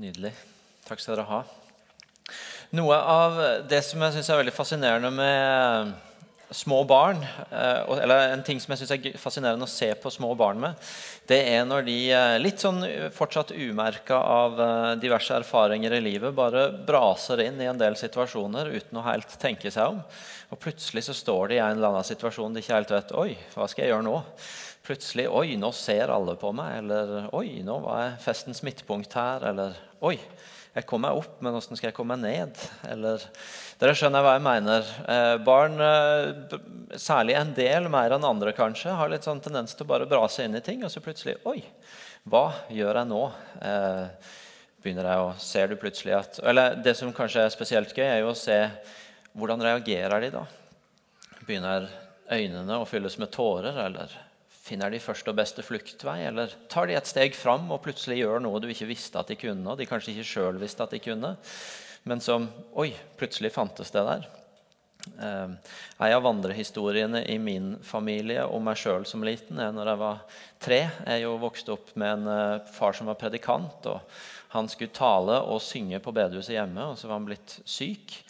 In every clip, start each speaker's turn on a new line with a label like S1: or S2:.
S1: Nydelig. Takk skal dere ha. Noe av det som jeg syns er veldig fascinerende med små barn, eh, eller en ting som jeg synes er fascinerende å se på små barn med, det er når de eh, litt sånn fortsatt umerka av eh, diverse erfaringer i livet, bare braser inn i en del situasjoner uten å helt tenke seg om. Og plutselig så står de i en eller annen situasjon de ikke helt vet Oi, hva skal jeg gjøre nå? Plutselig Oi, nå ser alle på meg. Eller Oi, nå var festens midtpunkt her. Eller Oi, jeg kom meg opp, men hvordan skal jeg komme meg ned? Eller Dere skjønner hva jeg mener. Eh, barn, eh, særlig en del mer enn andre, kanskje, har litt sånn tendens til å bare brase inn i ting, og så plutselig Oi, hva gjør jeg nå? Eh, begynner jeg å Ser du plutselig at Eller det som kanskje er spesielt gøy, er jo å se hvordan reagerer de da. Begynner øynene å fylles med tårer, eller Finner de første og beste fluktvei, eller tar de et steg fram og plutselig gjør noe du ikke visste at de kunne, og de kanskje ikke sjøl visste at de kunne, men som Oi, plutselig fantes det der. En av vandrehistoriene i min familie og meg sjøl som liten er når jeg var tre. Jeg jo vokste opp med en eh, far som var predikant. og Han skulle tale og synge på bedehuset hjemme, og så var han blitt syk.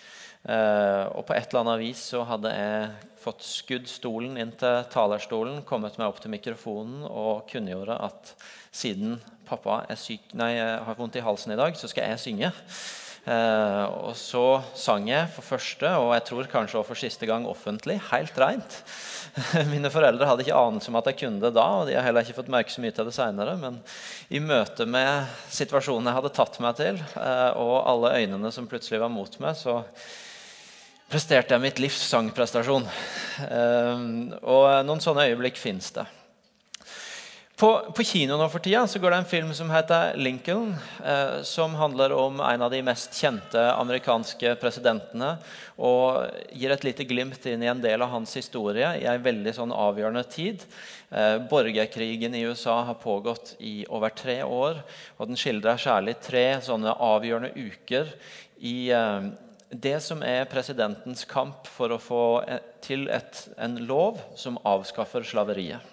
S1: Eh, og på et eller annet vis så hadde jeg fått skudd stolen inn til talerstolen, kommet meg opp til mikrofonen og kunngjorde at siden pappa syk, nei, har vondt i halsen i dag, så skal jeg synge. Eh, og så sang jeg for første, og jeg tror kanskje også for siste gang offentlig, helt reint. Mine foreldre hadde ikke anelse om at jeg kunne det da, og de har heller ikke fått merke så mye til det seinere. Men i møte med situasjonen jeg hadde tatt meg til, eh, og alle øynene som plutselig var mot meg, så presterte jeg mitt livs sangprestasjon. Ehm, og noen sånne øyeblikk fins det. På, på, kino nå for tida så går det en film som heter 'Lincoln', eh, som handler om en av de mest kjente amerikanske presidentene. Og gir et lite glimt inn i en del av hans historie i en veldig sånn avgjørende tid. Eh, borgerkrigen i USA har pågått i over tre år. Og den skildrer særlig tre sånne avgjørende uker i eh, det som er presidentens kamp for å få til et, en lov som avskaffer slaveriet.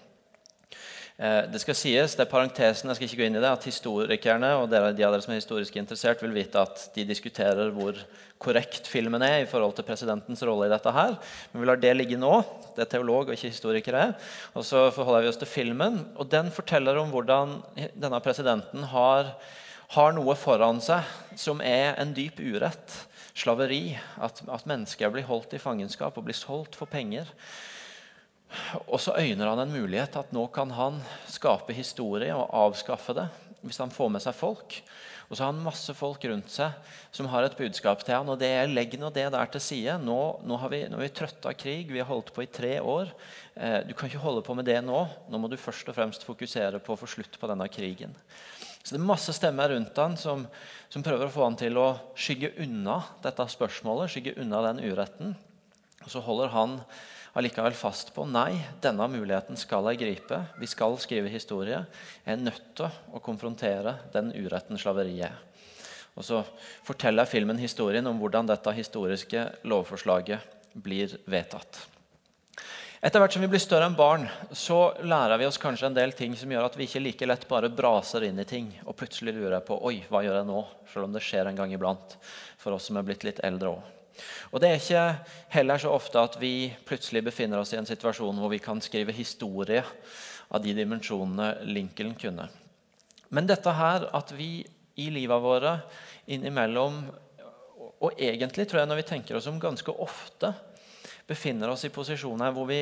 S1: Eh, det skal sies, det er parentesen, jeg skal ikke gå inn i det, at historikerne og de av dere som er historisk interessert vil vite at de diskuterer hvor korrekt filmen er i forhold til presidentens rolle i dette. her. Men vi lar det ligge nå. Det er teolog og ikke historikere. Og så forholder vi oss til filmen. og Den forteller om hvordan denne presidenten har, har noe foran seg som er en dyp urett slaveri. At, at mennesker blir holdt i fangenskap og blir solgt for penger. Og så øyner han en mulighet at nå kan han skape historie og avskaffe det. Hvis han får med seg folk. Og så har han masse folk rundt seg som har et budskap til han, og det er Legg nå det der til side. Nå, nå, har vi, nå er vi trøtte av krig. Vi har holdt på i tre år. Eh, du kan ikke holde på med det nå. Nå må du først og fremst fokusere på å få slutt på denne krigen. Så det er masse stemmer rundt han som, som, prøver å få han til å skygge unna dette spørsmålet, skygge unna den uretten. Og så holder han allikevel fast på nei, denne muligheten skal jeg gripe. Vi skal skrive historie. Jeg er nødt til å konfrontere den uretten slaveriet er. Og så forteller filmen historien om hvordan dette historiske lovforslaget blir vedtatt. Etter hvert som vi blir større enn barn, så lærer vi oss kanskje en del ting som gjør at vi ikke like lett bare braser inn i ting og plutselig lurer på oi, hva gjør jeg nå? Selv om det skjer en gang iblant for oss som er blitt litt eldre òg. Og Det er ikke heller så ofte at vi plutselig befinner oss i en situasjon hvor vi kan skrive historie av de dimensjonene Lincoln kunne. Men dette her at vi i livet våre innimellom, og egentlig tror jeg når vi tenker oss om ganske ofte, befinner oss i posisjoner hvor vi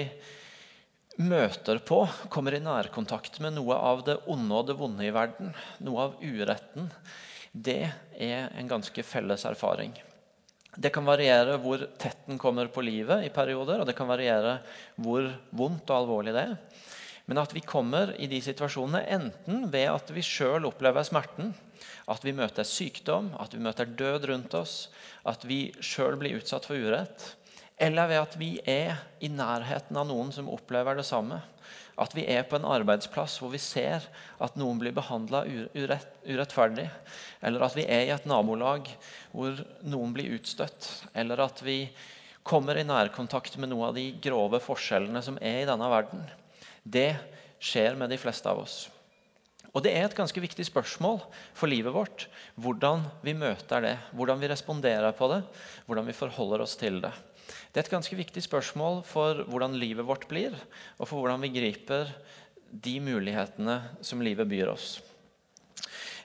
S1: møter på, kommer i nærkontakt med noe av det onde og det vonde i verden, noe av uretten, det er en ganske felles erfaring. Det kan variere hvor tett den kommer på livet i perioder, og det kan variere hvor vondt og alvorlig det er. Men at vi kommer i de situasjonene enten ved at vi sjøl opplever smerten, at vi møter sykdom, at vi møter død rundt oss, at vi sjøl blir utsatt for urett, eller ved at vi er i nærheten av noen som opplever det samme. At vi er på en arbeidsplass hvor vi ser at noen blir behandla urett, urettferdig. Eller at vi er i et nabolag hvor noen blir utstøtt. Eller at vi kommer i nærkontakt med noen av de grove forskjellene som er i denne verden. Det skjer med de fleste av oss. Og det er et ganske viktig spørsmål for livet vårt. Hvordan vi møter det, hvordan vi responderer på det, hvordan vi forholder oss til det. Det er et ganske viktig spørsmål for hvordan livet vårt blir, og for hvordan vi griper de mulighetene som livet byr oss.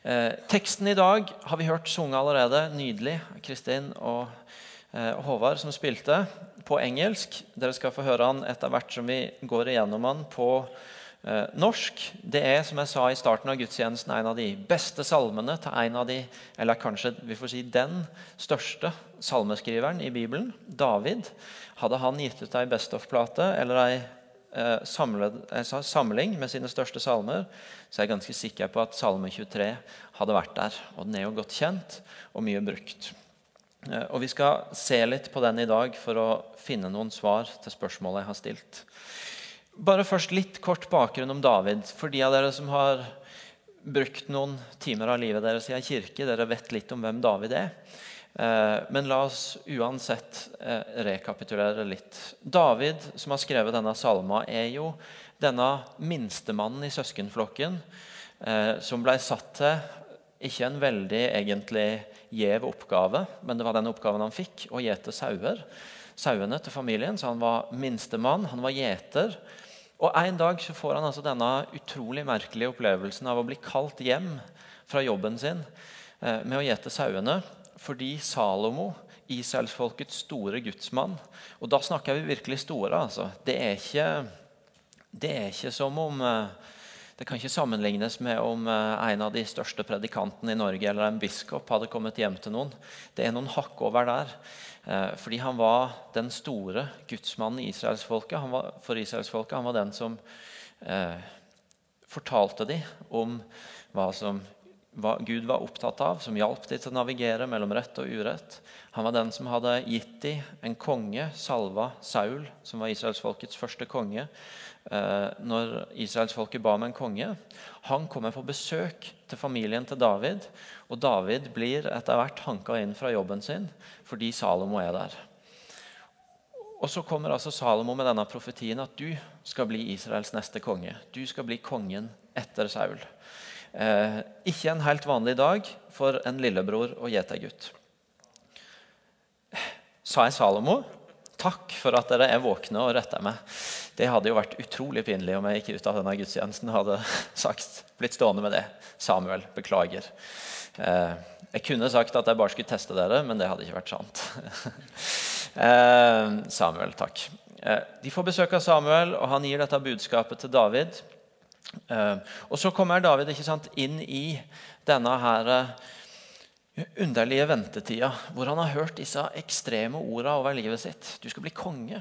S1: Eh, teksten i dag har vi hørt sunget allerede. Nydelig. Kristin og eh, Håvard som spilte på engelsk. Dere skal få høre han etter hvert som vi går igjennom han på norsk det er som jeg sa i starten av gudstjenesten, en av de beste salmene til en av de, eller kanskje vi får si den største salmeskriveren i Bibelen, David. Hadde han gitt ut ei Best of-plate eller ei eh, samling med sine største salmer, så er jeg ganske sikker på at Salme 23 hadde vært der. Og den er jo godt kjent og mye brukt. Eh, og Vi skal se litt på den i dag for å finne noen svar til spørsmålet jeg har stilt. Bare først litt kort bakgrunn om David. For de av dere som har brukt noen timer av livet deres i ei kirke, dere vet litt om hvem David er. Eh, men la oss uansett eh, rekapitulere litt. David, som har skrevet denne salma, er jo denne minstemannen i søskenflokken eh, som ble satt til ikke en veldig egentlig gjev oppgave, men det var den oppgaven han fikk, å gjete sauer. Sauene til familien, så Han var minstemann, han var gjeter. Og En dag så får han altså denne utrolig merkelige opplevelsen av å bli kalt hjem fra jobben sin eh, med å gjete sauene fordi Salomo, Israelsfolkets store gudsmann Og da snakker vi virkelig store. altså. Det er ikke, det er ikke som om eh, det kan ikke sammenlignes med om eh, en av de største predikantene i Norge eller en biskop hadde kommet hjem til noen. Det er noen hakk over der. Eh, fordi han var den store gudsmannen israelsfolket. For israelsfolket. Han var den som eh, fortalte dem om hva som hva Gud var opptatt av, som hjalp dem til å navigere mellom rett og urett. Han var den som hadde gitt dem en konge, salva Saul, som var israelsfolkets første konge. Eh, når israelsfolket ba om en konge. Han kommer på besøk til familien til David, og David blir etter hvert hanka inn fra jobben sin fordi Salomo er der. Og Så kommer altså Salomo med denne profetien at du skal bli Israels neste konge. Du skal bli kongen etter Saul. Eh, ikke en helt vanlig dag for en lillebror og gjetergutt. Sa jeg Salomo? Takk for at dere er våkne og retter meg. Det hadde jo vært utrolig pinlig om jeg gikk ut av denne gudstjenesten hadde sagt, blitt stående med det. Samuel, beklager. Eh, jeg kunne sagt at jeg bare skulle teste dere, men det hadde ikke vært sant. eh, Samuel, takk. Eh, de får besøk av Samuel, og han gir dette budskapet til David. Og Så kommer David sant, inn i denne her underlige ventetida hvor han har hørt disse ekstreme ordene over livet sitt. Du skal bli konge.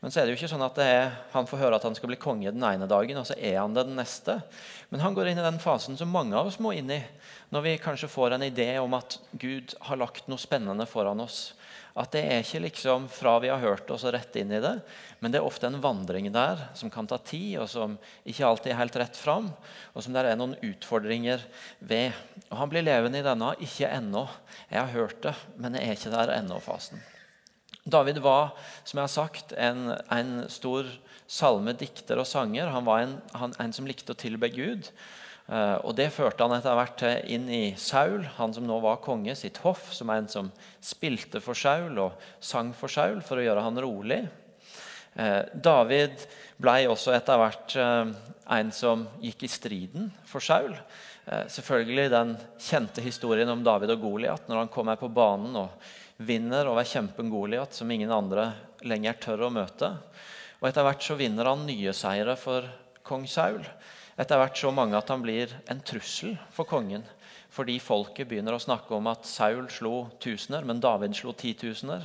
S1: Men så er det jo ikke sånn at er, han får høre at han skal bli konge den ene dagen, og så er han det den neste. Men han går inn i den fasen som mange av oss må inn i, når vi kanskje får en idé om at Gud har lagt noe spennende foran oss. At det er ikke liksom fra vi har hørt oss og rett inn i det, men det er ofte en vandring der som kan ta tid, og som ikke alltid er helt rett fram, og som det er noen utfordringer ved. Og Han blir levende i denne 'ikke ennå'. Jeg har hørt det, men jeg er ikke der ennå-fasen. David var som jeg har sagt, en, en stor salmedikter og sanger. Han var en, han, en som likte å tilbe Gud. Uh, og Det førte han etter hvert inn i Saul, han som nå var konge, sitt hoff, som er en som spilte for Saul og sang for Saul for å gjøre han rolig. Uh, David ble også etter hvert uh, en som gikk i striden for Saul. Selvfølgelig den kjente historien om David og Goliat når han kommer på banen og vinner over kjempen Goliat, som ingen andre lenger tør å møte. Og Etter hvert så vinner han nye seire for kong Saul. Etter hvert så mange at han blir en trussel for kongen. Fordi folket begynner å snakke om at Saul slo tusener, men David slo titusener.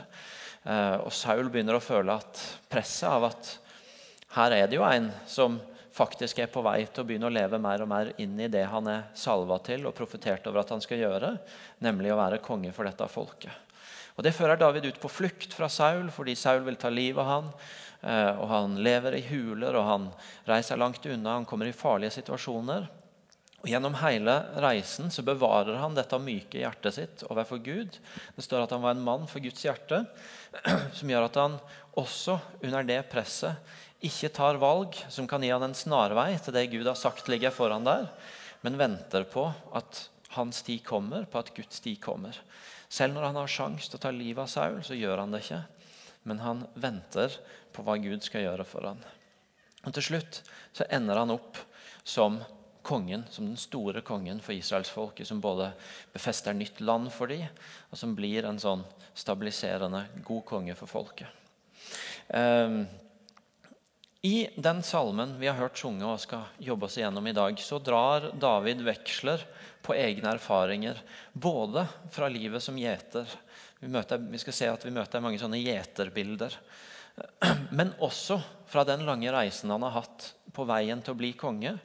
S1: Eh, og Saul begynner å føle at presset av at her er det jo en som faktisk er på vei til å begynne å leve mer og mer inn i det han er salva til og profetert over at han skal gjøre, nemlig å være konge for dette folket. Og Det fører David ut på flukt fra Saul fordi Saul vil ta livet av han. Eh, og Han lever i huler og han reiser langt unna. Han kommer i farlige situasjoner. Og Gjennom hele reisen så bevarer han dette myke hjertet sitt overfor Gud. Det står at han var en mann for Guds hjerte, som gjør at han også under det presset ikke tar valg som kan gi han en snarvei til det Gud har sagt ligger foran der, men venter på at hans tid kommer, på at Guds tid kommer. Selv når han har sjanse til å ta livet av Saul, så gjør han det ikke. Men han venter på hva Gud skal gjøre for ham. Og Til slutt så ender han opp som kongen, som den store kongen for israelsfolket, som både befester nytt land for dem, og som blir en sånn stabiliserende, god konge for folket. Um, I den salmen vi har hørt sunge og skal jobbe oss igjennom i dag, så drar David veksler på egne erfaringer, både fra livet som gjeter vi, møter, vi skal se at vi møter mange sånne gjeterbilder. Men også fra den lange reisen han har hatt på veien til å bli konge,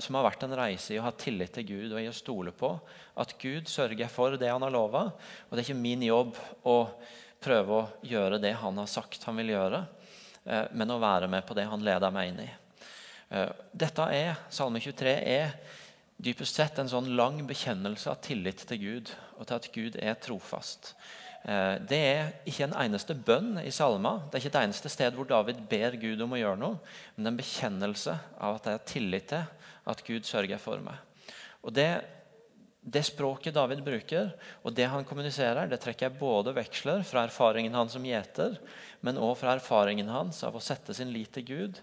S1: som har vært en reise i å ha tillit til Gud og i å stole på at Gud sørger for det han har lova. Og det er ikke min jobb å prøve å gjøre det han har sagt han vil gjøre, men å være med på det han leder meg inn i. Eh, dette er, Salme 23 er dypest sett en sånn lang bekjennelse av tillit til Gud og til at Gud er trofast. Eh, det er ikke en eneste bønn i salma. Det er ikke et eneste sted hvor David ber Gud om å gjøre noe, men en bekjennelse av at jeg har tillit til at Gud sørger for meg. Og det, det språket David bruker, og det han kommuniserer, det trekker jeg både veksler fra erfaringen hans som gjeter, men òg fra erfaringen hans av å sette sin lit til Gud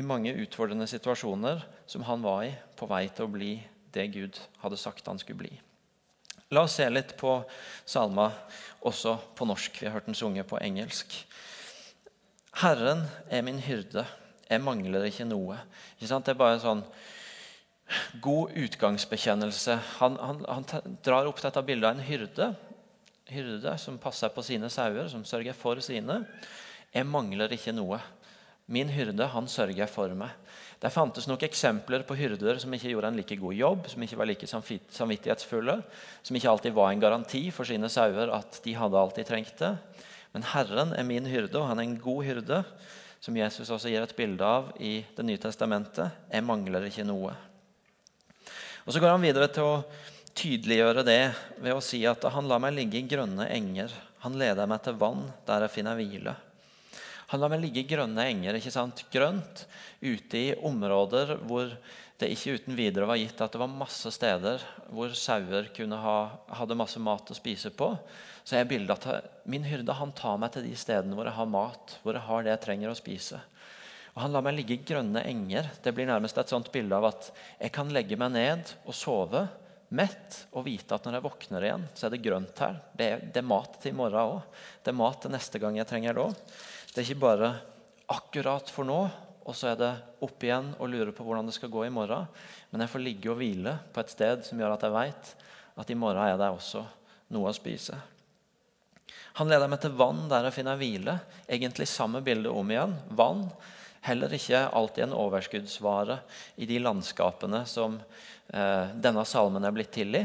S1: i mange utfordrende situasjoner som han var i på vei til å bli det Gud hadde sagt han skulle bli. La oss se litt på salma også på norsk. Vi har hørt den sunge på engelsk. Herren er min hyrde, jeg mangler ikke noe. Ikke det er bare sånn god utgangsbekjennelse. Han, han, han drar opp dette bildet av en hyrde, hyrde som passer på sine sauer, som sørger for sine. Jeg mangler ikke noe. Min hyrde, han sørger for meg. Det fantes nok eksempler på hyrder som ikke gjorde en like god jobb, som ikke var like samvittighetsfulle, som ikke alltid var en garanti for sine sauer at de hadde alt de trengte. Men Herren er min hyrde, og han er en god hyrde, som Jesus også gir et bilde av i Det nye testamentet. Jeg mangler ikke noe. Og Så går han videre til å tydeliggjøre det ved å si at han lar meg ligge i grønne enger. Han leder meg til vann der jeg finner hvile. Han lar meg ligge i grønne enger. ikke sant? Grønt ute i områder hvor det ikke uten videre var gitt at det var masse steder hvor sauer ha, hadde masse mat å spise på. Så er bildet at min hyrde han tar meg til de stedene hvor jeg har mat, hvor jeg har det jeg trenger å spise. Og Han lar meg ligge i grønne enger. Det blir nærmest et sånt bilde av at jeg kan legge meg ned og sove mett og vite at når jeg våkner igjen, så er det grønt her. Det er, det er mat til i morgen òg. Det er mat til neste gang jeg trenger òg. Det er ikke bare akkurat for nå, og så er det opp igjen og lure på hvordan det skal gå i morgen. Men jeg får ligge og hvile på et sted som gjør at jeg vet at i morgen er det også noe å spise. Han leder meg til vann der jeg finner hvile. Egentlig samme bilde om igjen. Vann. Heller ikke alltid en overskuddsvare i de landskapene som eh, denne salmen er blitt til i.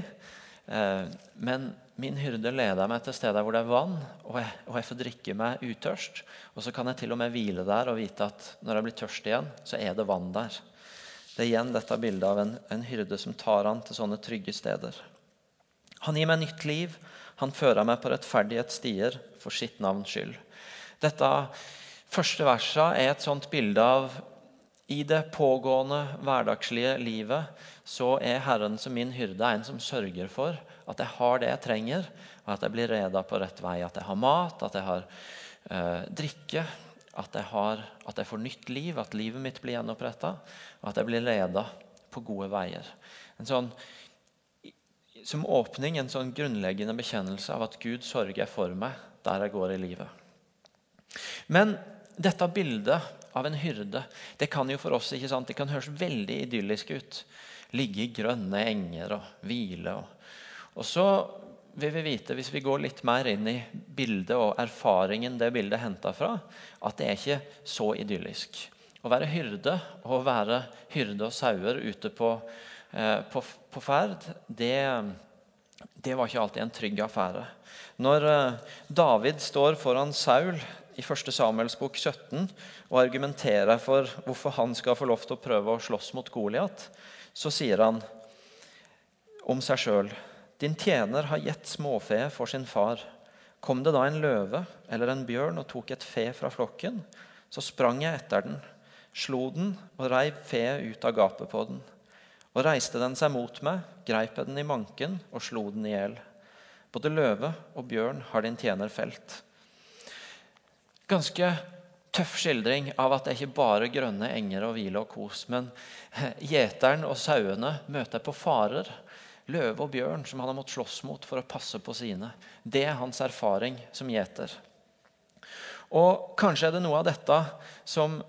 S1: Eh, men Min hyrde leder meg til steder hvor det er vann, og jeg, og jeg, får drikke meg utørst. Og så kan jeg til og med hvile der og vite at når jeg blir tørst igjen, så er det vann der. Det er igjen dette bildet av en, en hyrde som tar han til sånne trygge steder. Han gir meg nytt liv. Han fører meg på rettferdighetsstier for sitt navns skyld. Dette første verset er et sånt bilde av i det pågående hverdagslige livet så er Herren som min hyrde en som sørger for at jeg har det jeg trenger, og at jeg blir reda på rett vei. At jeg har mat, at jeg har eh, drikke, at jeg, har, at jeg, får nytt liv, at livet mitt blir gjenoppretta, og at jeg blir leda på gode veier. En sånn, som åpning en sånn grunnleggende bekjennelse av at Gud sørger for meg der jeg går i livet. Men dette bildet av en hyrde det kan jo for oss ikke sant, det kan høres veldig idyllisk ut. Ligge i grønne enger og hvile. og og så vil vi vite, hvis vi går litt mer inn i bildet og erfaringen det bildet er henta fra, at det er ikke så idyllisk. Å være hyrde og å være hyrde og sauer ute på, eh, på, på ferd, det, det, var ikke alltid en trygg affære. Når eh, David står foran Saul i 1. Samuels bok 17 og argumenterer for hvorfor han skal få lov til å prøve å slåss mot Goliat, så sier han om seg sjøl din tjener har gitt småfe for sin far. Kom det da en løve eller en bjørn og tok et fe fra flokken, så sprang jeg etter den, slo den og reiv feet ut av gapet på den. Og reiste den seg mot meg, greip jeg den i manken og slo den i hjel. Både løve og bjørn har din tjener felt. Ganske tøff skildring av at det ikke bare grønne enger og hvile og kos, men gjeteren og sauene møter på farer. Løve og bjørn som han har måttet slåss mot for å passe på sine. Det er hans erfaring som gjeter. Og Kanskje er det noe av dette som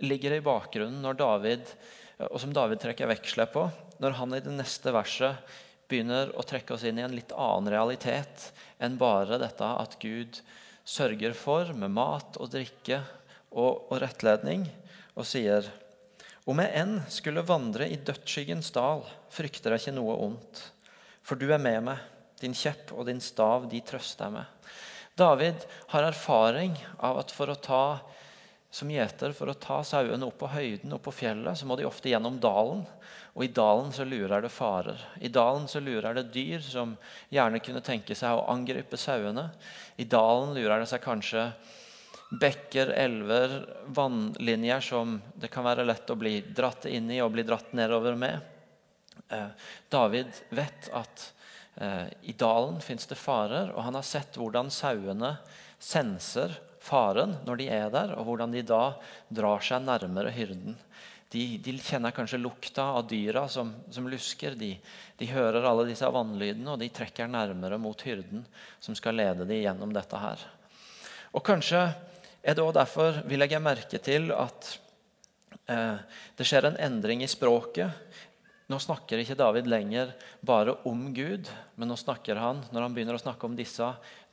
S1: ligger i bakgrunnen når David, og som David trekker veksler på, når han i det neste verset begynner å trekke oss inn i en litt annen realitet enn bare dette at Gud sørger for med mat og drikke og, og rettledning, og sier om jeg enn skulle vandre i dødsskyggens dal, frykter jeg ikke noe ondt. For du er med meg, din kjepp og din stav, de trøster jeg med. David har erfaring av at for å ta som gjeter for å ta sauene opp på høyden opp på fjellet, så må de ofte gjennom dalen. Og i dalen så lurer det farer. I dalen så lurer det dyr som gjerne kunne tenke seg å angripe sauene. I dalen lurer det seg kanskje bekker, elver, vannlinjer som det kan være lett å bli dratt inn i og bli dratt nedover med. Eh, David vet at eh, i dalen fins det farer, og han har sett hvordan sauene senser faren når de er der, og hvordan de da drar seg nærmere hyrden. De, de kjenner kanskje lukta av dyra som, som lusker. De, de, hører alle disse vannlydene, og de trekker nærmere mot hyrden, som skal lede dem gjennom dette her. Og Kanskje er det også derfor vi legger merke til at eh, det skjer en endring i språket. Nå snakker ikke David lenger bare om Gud, men nå snakker han når han begynner å snakke om disse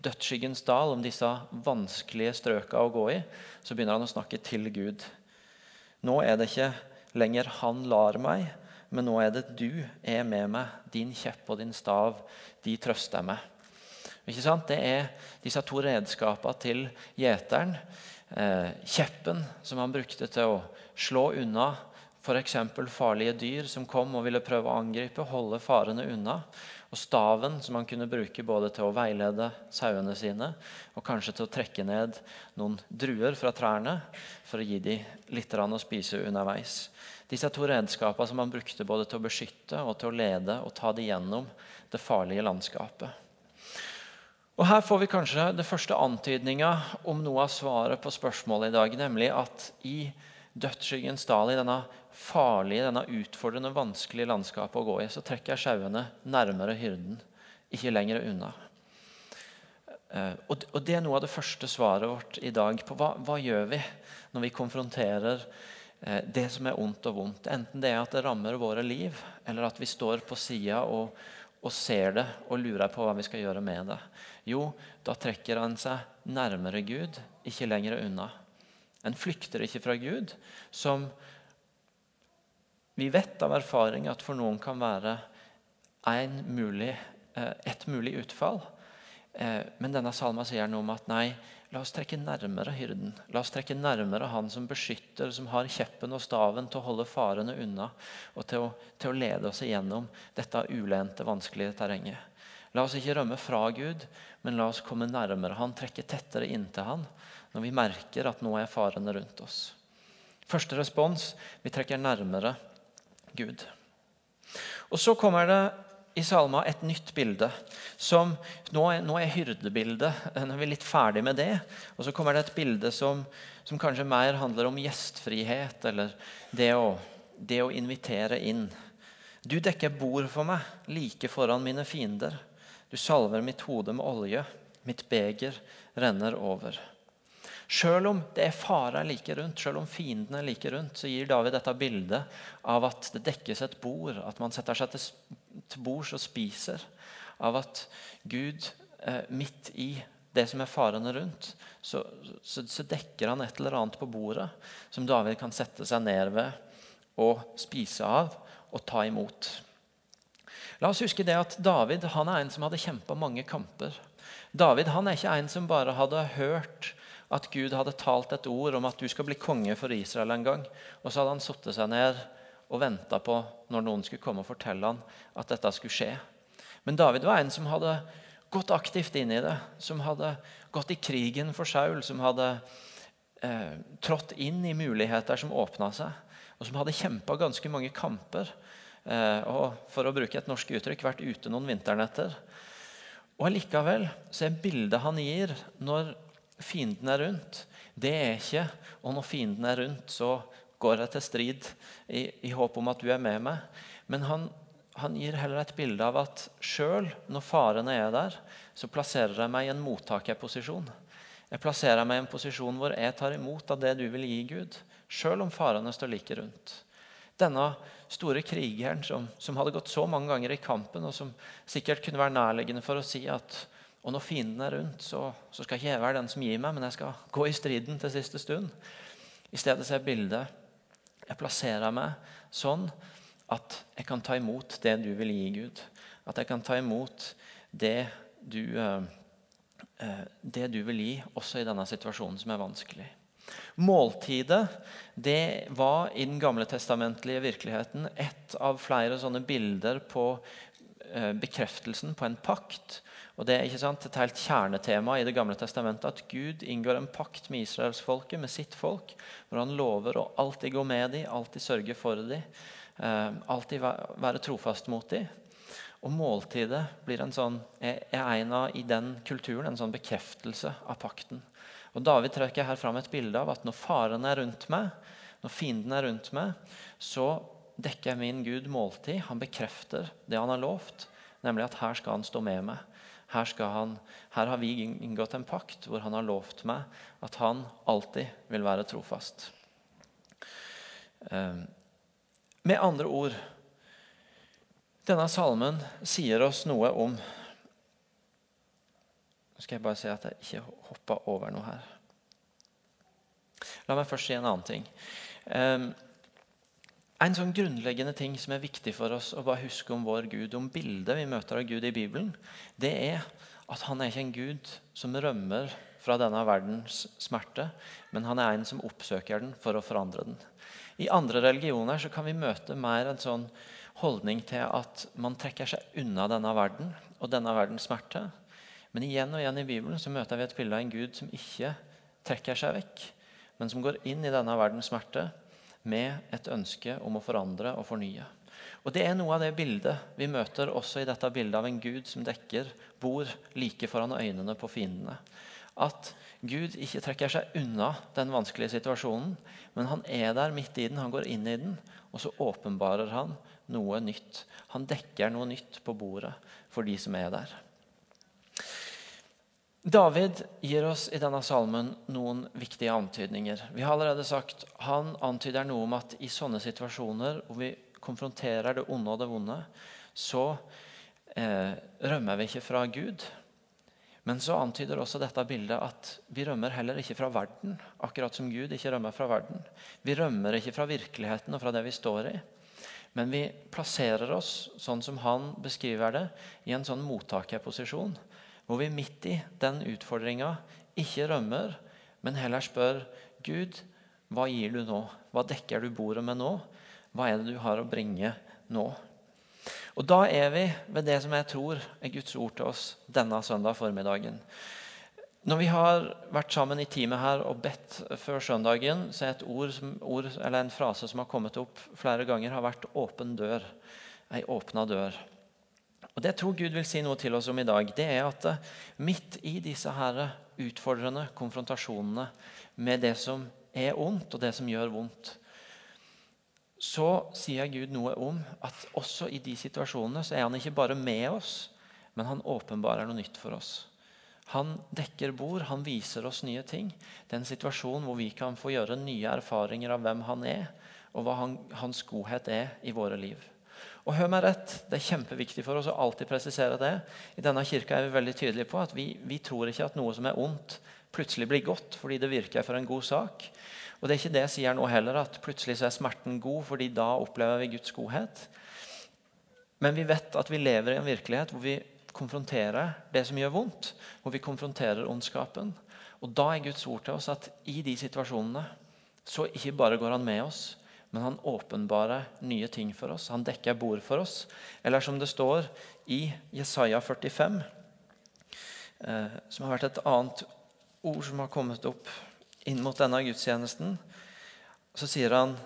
S1: dødsskyggens dal, om disse vanskelige strøka å gå i, så begynner han å snakke til Gud. Nå er det ikke lenger 'han lar meg', men nå er det 'du er med meg'. Din kjepp og din stav, de trøster meg. Ikke sant? Det er disse to redskapene til gjeteren. Eh, kjeppen som han brukte til å slå unna f.eks. farlige dyr som kom og ville prøve å angripe, holde farene unna. Og staven som han kunne bruke både til å veilede sauene sine og kanskje til å trekke ned noen druer fra trærne for å gi dem litt å spise underveis. Disse to redskapene som han brukte både til å beskytte og til å lede og ta dem gjennom det farlige landskapet. Og Her får vi kanskje det første antydninga om noe av svaret på spørsmålet i dag, nemlig at i dødsskyggens dal, i denne farlige, denne utfordrende, vanskelige landskapet å gå i, så trekker jeg sauene nærmere hyrden, ikke lenger unna. Eh, og Det er noe av det første svaret vårt i dag på hva, hva gjør vi når vi konfronterer eh, det som er ondt og vondt. Enten det er at det rammer våre liv, eller at vi står på sida og, og, ser det og lurer på hva vi skal gjøre med det. Jo, da trekker han seg nærmere Gud, ikke lenger unna. En flykter ikke fra Gud, som vi vet av erfaring at for noen kan være mulig, eh, et mulig utfall. Eh, men denne salma sier noe om at nei, la oss trekke nærmere hyrden. La oss trekke nærmere han som beskytter, som har kjeppen og staven til å holde farene unna og til å, til å lede oss igjennom dette ulente, vanskelige terrenget. La oss ikke rømme fra Gud, men la oss komme nærmere han, trekke tettere inntil han når vi merker at nå er farene rundt oss. Første respons vi trekker nærmere Gud. Og Så kommer det i salma et nytt bilde. som Nå er, nå er hyrdebildet. Nå er vi litt ferdig med det. Og så kommer det et bilde som, som kanskje mer handler om gjestfrihet, eller det å, det å invitere inn. Du dekker bord for meg, like foran mine fiender. Du salver mitt hode med olje. Mitt beger renner over. Selv om det er farer like rundt, selv om fiendene er like rundt, så gir David dette bildet av at det dekkes et bord, at man setter seg til bords og spiser. Av at Gud eh, midt i det som er farene rundt, så, så, så, dekker han et eller annet på bordet som David kan sette seg ned ved og spise av og ta imot. La oss huske det at David han er en som hadde kjempa mange kamper. David han er ikke en som bare hadde hørt at Gud hadde talt et ord om at du skal bli konge for Israel en gang. Og så hadde han satt seg ned og venta på når noen skulle komme og fortelle han at dette skulle skje. Men David var en som hadde gått aktivt inn i det. Som hadde gått i krigen for Saul. Som hadde eh, trådt inn i muligheter som åpna seg. Og som hadde kjempa ganske mange kamper eh, og for å bruke et norsk uttrykk vært ute noen vinternetter. Og Allikevel så er bildet han gir når fienden er rundt, det er ikke og når fienden er rundt, så går jeg til strid i, i håp om at du er med meg. Men han, han gir heller et bilde av at sjøl når farene er der, så plasserer jeg meg i en mottakerposisjon. Jeg plasserer meg i en posisjon hvor jeg tar imot av det du vil gi Gud, sjøl om farene står like rundt. Denne store krigeren som, som, hadde gått så mange ganger i kampen, og som sikkert kunne være nærliggende for å si at og når fienden er rundt, så, så skal ikke jeg være den som gir meg, men jeg skal gå i striden til siste stund. I stedet ser jeg bildet jeg plasserer meg sånn at jeg kan ta imot det du vil gi, Gud. At jeg kan ta imot det du, eh, eh, det du vil gi, også i denne situasjonen som er vanskelig. Måltidet det var i den gamle testamentlige virkeligheten et av flere sånne bilder på eh, bekreftelsen på en pakt. Og Det er ikke sant, et helt kjernetema i Det gamle testamentet at Gud inngår en pakt med israelsfolket, med sitt folk, hvor han lover å alltid gå med dem, alltid sørge for dem, eh, alltid være trofast mot dem. Og måltidet blir en sånn, er av i den kulturen en sånn bekreftelse av pakten. Og David trekker her fram et bilde av at når faren er rundt meg, når fienden er rundt meg, så dekker min Gud måltid. Han bekrefter det han har lovt, nemlig at her skal han stå med meg. Her, han, her har vi inngått en pakt hvor han har lovt meg at han alltid vil være trofast. Ehm, med andre ord denne salmen sier oss noe om nå skal jeg bare si at jeg ikke hoppa over noe her. La meg først si en annen ting. En sånn grunnleggende ting som er viktig for oss å bare huske om vår Gud, om bildet vi møter av Gud i Bibelen, det er at han er ikke en Gud som rømmer fra denne verdens smerte, men han er en som oppsøker den for å forandre den. I andre religioner så kan vi møte mer en sånn holdning til at man trekker seg unna denne verden og denne verdens smerte. Men igjen og igjen i Bibelen så møter vi et bilde av en Gud som ikke trekker seg vekk, men som går inn i denne verdens smerte med et ønske om å forandre og fornye. Og Det er noe av det bildet vi møter også i dette bildet av en Gud som dekker bord like foran øynene på fiendene. At Gud ikke trekker seg unna den vanskelige situasjonen, men han er der midt i den, han går inn i den, og så åpenbarer han noe nytt. Han dekker noe nytt på bordet for de som er der. David gir oss i denne salmen noen viktige antydninger. Vi har allerede sagt, Han antyder noe om at i sånne situasjoner hvor vi konfronterer det onde og det vonde, så eh, rømmer vi ikke fra Gud. Men så antyder også dette bildet at vi rømmer heller ikke fra verden. Akkurat som Gud ikke rømmer fra verden. Vi rømmer ikke fra virkeligheten og fra det vi står i. Men vi plasserer oss, sånn som han beskriver det, i en sånn mottakerposisjon hvor vi midt i den utfordringa ikke rømmer, men heller spør Gud, hva gir du nå? Hva dekker du bordet med nå? Hva er det du har å bringe nå? Og Da er vi ved det som jeg tror er Guds ord til oss denne søndag formiddagen. Når vi har vært sammen i teamet her og bedt før søndagen, så er et ord, som, ord, eller en frase som har kommet opp flere ganger, har vært 'åpen dør'. Ei åpna dør. Og Det jeg tror Gud vil si noe til oss om i dag, det er at eh, midt i disse her utfordrende konfrontasjonene med det som er ondt, og det som gjør vondt, så sier Gud noe om at også i de situasjonene så er han ikke bare med oss, men han åpenbarer noe nytt for oss. Han dekker bord, han viser oss nye ting. Det er en situasjon hvor vi kan få gjøre nye erfaringer av hvem han er, og hva han, hans godhet er i våre liv. Og hør meg rett, Det er kjempeviktig for oss å alltid presisere det. I denne kirka er vi veldig tydelige på at vi, vi tror ikke at noe som er ondt, plutselig blir godt fordi det virker for en god sak. Og det er ikke det jeg sier nå heller, at plutselig så er smerten god, fordi da opplever vi Guds godhet. Men vi vet at vi lever i en virkelighet hvor vi konfronterer det som gjør vondt. Hvor vi konfronterer ondskapen. Og da er Guds ord til oss at i de situasjonene så ikke bare går han med oss, men han åpenbarer nye ting for oss. Han dekker bord for oss. Eller som det står i Jesaja 45, eh, som har vært et annet ord som har kommet opp inn mot denne gudstjenesten, så sier han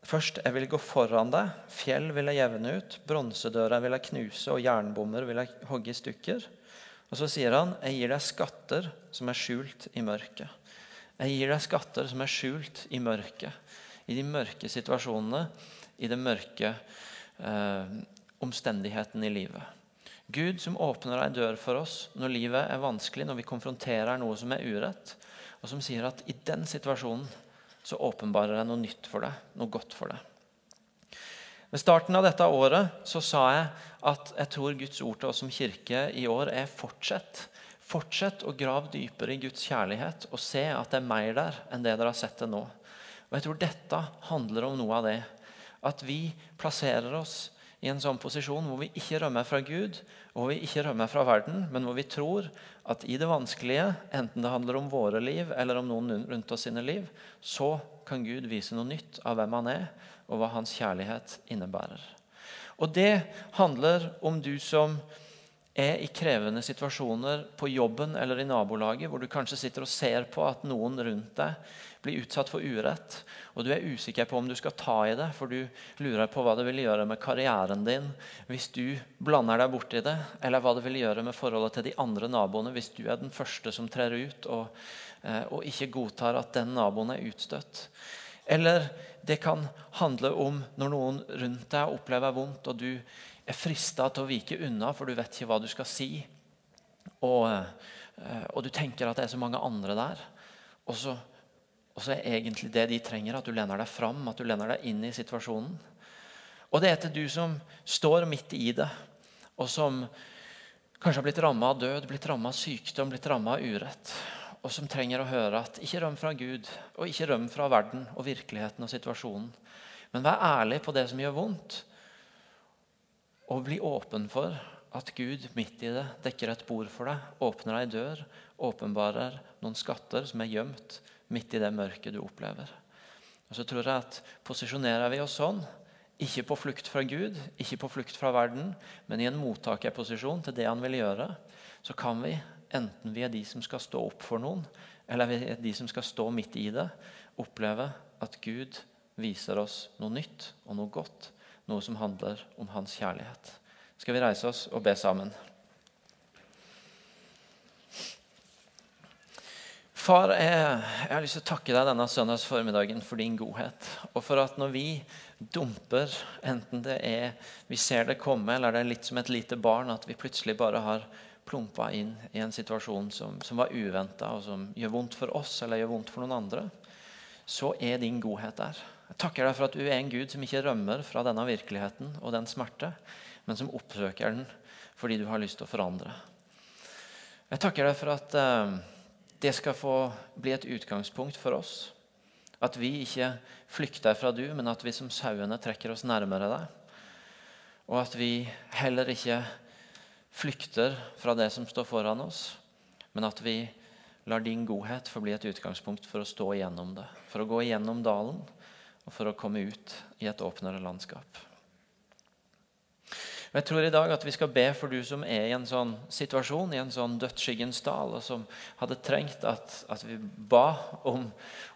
S1: Først, jeg vil gå foran deg. Fjell vil jeg jevne ut. Bronsedøra vil jeg knuse, og jernbommer vil jeg hogge i stykker. Og så sier han, jeg gir deg skatter som er skjult i mørket. Jeg gir deg skatter som er skjult i mørket. I de mørke situasjonene, i de mørke eh, omstendighetene i livet. Gud som åpner ei dør for oss når livet er vanskelig, når vi konfronterer noe som er urett, og som sier at i den situasjonen så åpenbarer det noe nytt for deg, noe godt for deg. Ved starten av dette året så sa jeg at jeg tror Guds ord til oss som kirke i år er fortsett. Fortsett å grave dypere i Guds kjærlighet og se at det er mer der enn det dere har sett det nå. Og Jeg tror dette handler om noe av det. At vi plasserer oss i en sånn posisjon hvor vi ikke rømmer fra Gud og hvor vi ikke rømmer fra verden, men hvor vi tror at i det vanskelige, enten det handler om våre liv eller om noen rundt oss sine liv, så kan Gud vise noe nytt av hvem han er, og hva hans kjærlighet innebærer. Og det handler om du som er i krevende situasjoner på jobben eller i nabolaget, hvor du kanskje sitter og ser på at noen rundt deg blir utsatt for urett, og du er usikker på om du skal ta i det, for du lurer på hva det vil gjøre med karrieren din hvis du blander deg borti det, eller hva det vil gjøre med forholdet til de andre naboene hvis du er den første som trer ut og, eh, og ikke godtar at den naboen er utstøtt. Eller det kan handle om når noen rundt deg opplever vondt, og du er frista til å vike unna, for du vet ikke hva du skal si. Og, eh, og du tenker at det er så mange andre der. Og så og så er egentlig det de trenger, at du lener deg fram, at du lener deg inn i situasjonen. Og det er til du som står midt i det, og som kanskje har blitt ramma av død, blitt ramma av sykdom, blitt ramma av urett. Og som trenger å høre at ikke røm fra Gud, og ikke røm fra verden og virkeligheten og situasjonen. Men vær ærlig på det som gjør vondt, og bli åpen for at Gud midt i det dekker et bord for deg, åpner ei dør, åpenbarer noen skatter som er gjemt midt i det mørket du opplever. Og så tror jeg at Posisjonerer vi oss sånn, ikke på flukt fra Gud, ikke på flukt fra verden, men i en mottakerposisjon til det han vil gjøre, så kan vi, enten vi er de som skal stå opp for noen, eller vi er de som skal stå midt i det, oppleve at Gud viser oss noe nytt og noe godt, noe som handler om hans kjærlighet. Skal vi reise oss og be sammen? Far, jeg, jeg, har lyst til å takke deg denne søndagsformiddagen for din godhet. Og for at når vi dumper, enten det er vi ser det komme, eller det er litt som et lite barn, at vi plutselig bare har plumpa inn i en situasjon som, som var uventa, og som gjør vondt for oss eller gjør vondt for noen andre, så er din godhet der. Jeg takker deg for at du er en Gud som ikke rømmer fra denne virkeligheten og den smerte, men som oppsøker den fordi du har lyst til å forandre. Jeg takker deg for at uh, det skal få bli et utgangspunkt for oss. At vi ikke flykter fra du, men at vi som sauene trekker oss nærmere deg. Og at vi heller ikke flykter fra det som står foran oss, men at vi lar din godhet få bli et utgangspunkt for å stå igjennom det. For å gå igjennom dalen og for å komme ut i et åpnere landskap. Og Jeg tror i dag at vi skal be for du som er i en sånn situasjon, i en sånn dødsskyggens dal, og som hadde trengt at, at vi ba om,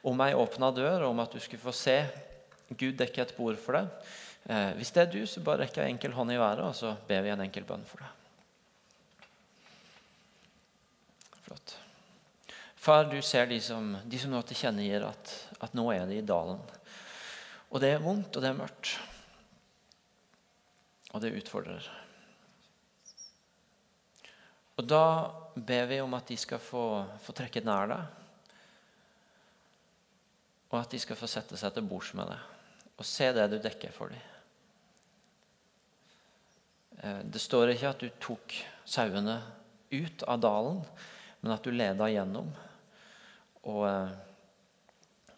S1: om ei åpna dør, og om at du skulle få se Gud dekke et bord for deg. Eh, hvis det er du, så bare rekk ei enkel hånd i været, og så ber vi en enkel bønn for deg. Flott. Far, du ser de som, de som nå tilkjennegir at, at nå er de i dalen. Og det er vondt, og det er mørkt. Og det utfordrer. Og da ber vi om at de skal få, få trekke nær deg. Og at de skal få sette seg til bords med deg og se det du dekker for dem. Eh, det står ikke at du tok sauene ut av dalen, men at du leda gjennom. Og, eh,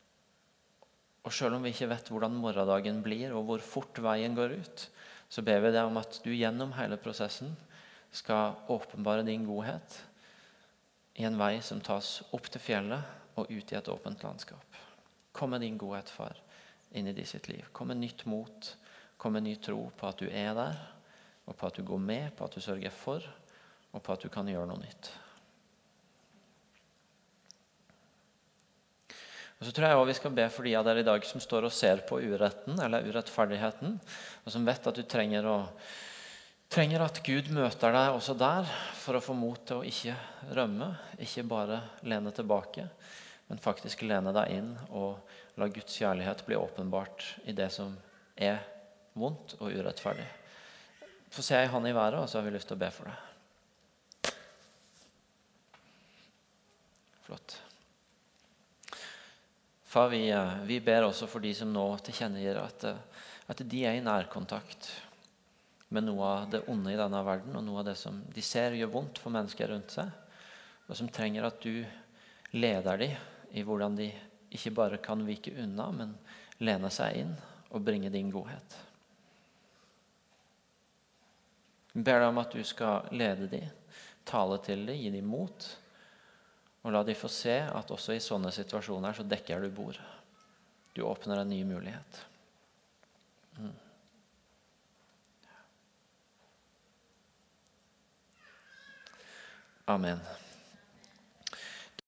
S1: og selv om vi ikke vet hvordan morgendagen blir, og hvor fort veien går ut, så ber vi deg om at du gjennom hele prosessen skal åpenbare din godhet i en vei som tas opp til fjellet og ut i et åpent landskap. Kom med din godhet, far, inn i de sitt liv. Kom med nytt mot, kom med ny tro på at du er der, og på at du går med, på at du sørger for, og på at du kan gjøre noe nytt. Og så tror jeg også Vi skal be for de av dere i dag som står og ser på uretten eller urettferdigheten, og som vet at du trenger, å, trenger at Gud møter deg også der for å få mot til å ikke rømme, ikke bare lene tilbake, men faktisk lene deg inn og la Guds kjærlighet bli åpenbart i det som er vondt og urettferdig. Få se ei hånd i været, og så har vi lyst til å be for deg. Flott. Far, vi, eh, vi, ber også for de som nå tilkjennegir at, eh, at de er i nærkontakt med noe av det onde i denne verden, og noe av det som de ser gjør vondt for mennesker rundt seg, og som trenger at du leder dem i hvordan de ikke bare kan vike unna, men lene seg inn og bringe din godhet. Vi ber deg om at du skal lede dem, tale til dem, gi dem mot og la de få se at også i sånne situasjoner så dekker du bord. Du åpner en ny mulighet. Mm. Amen.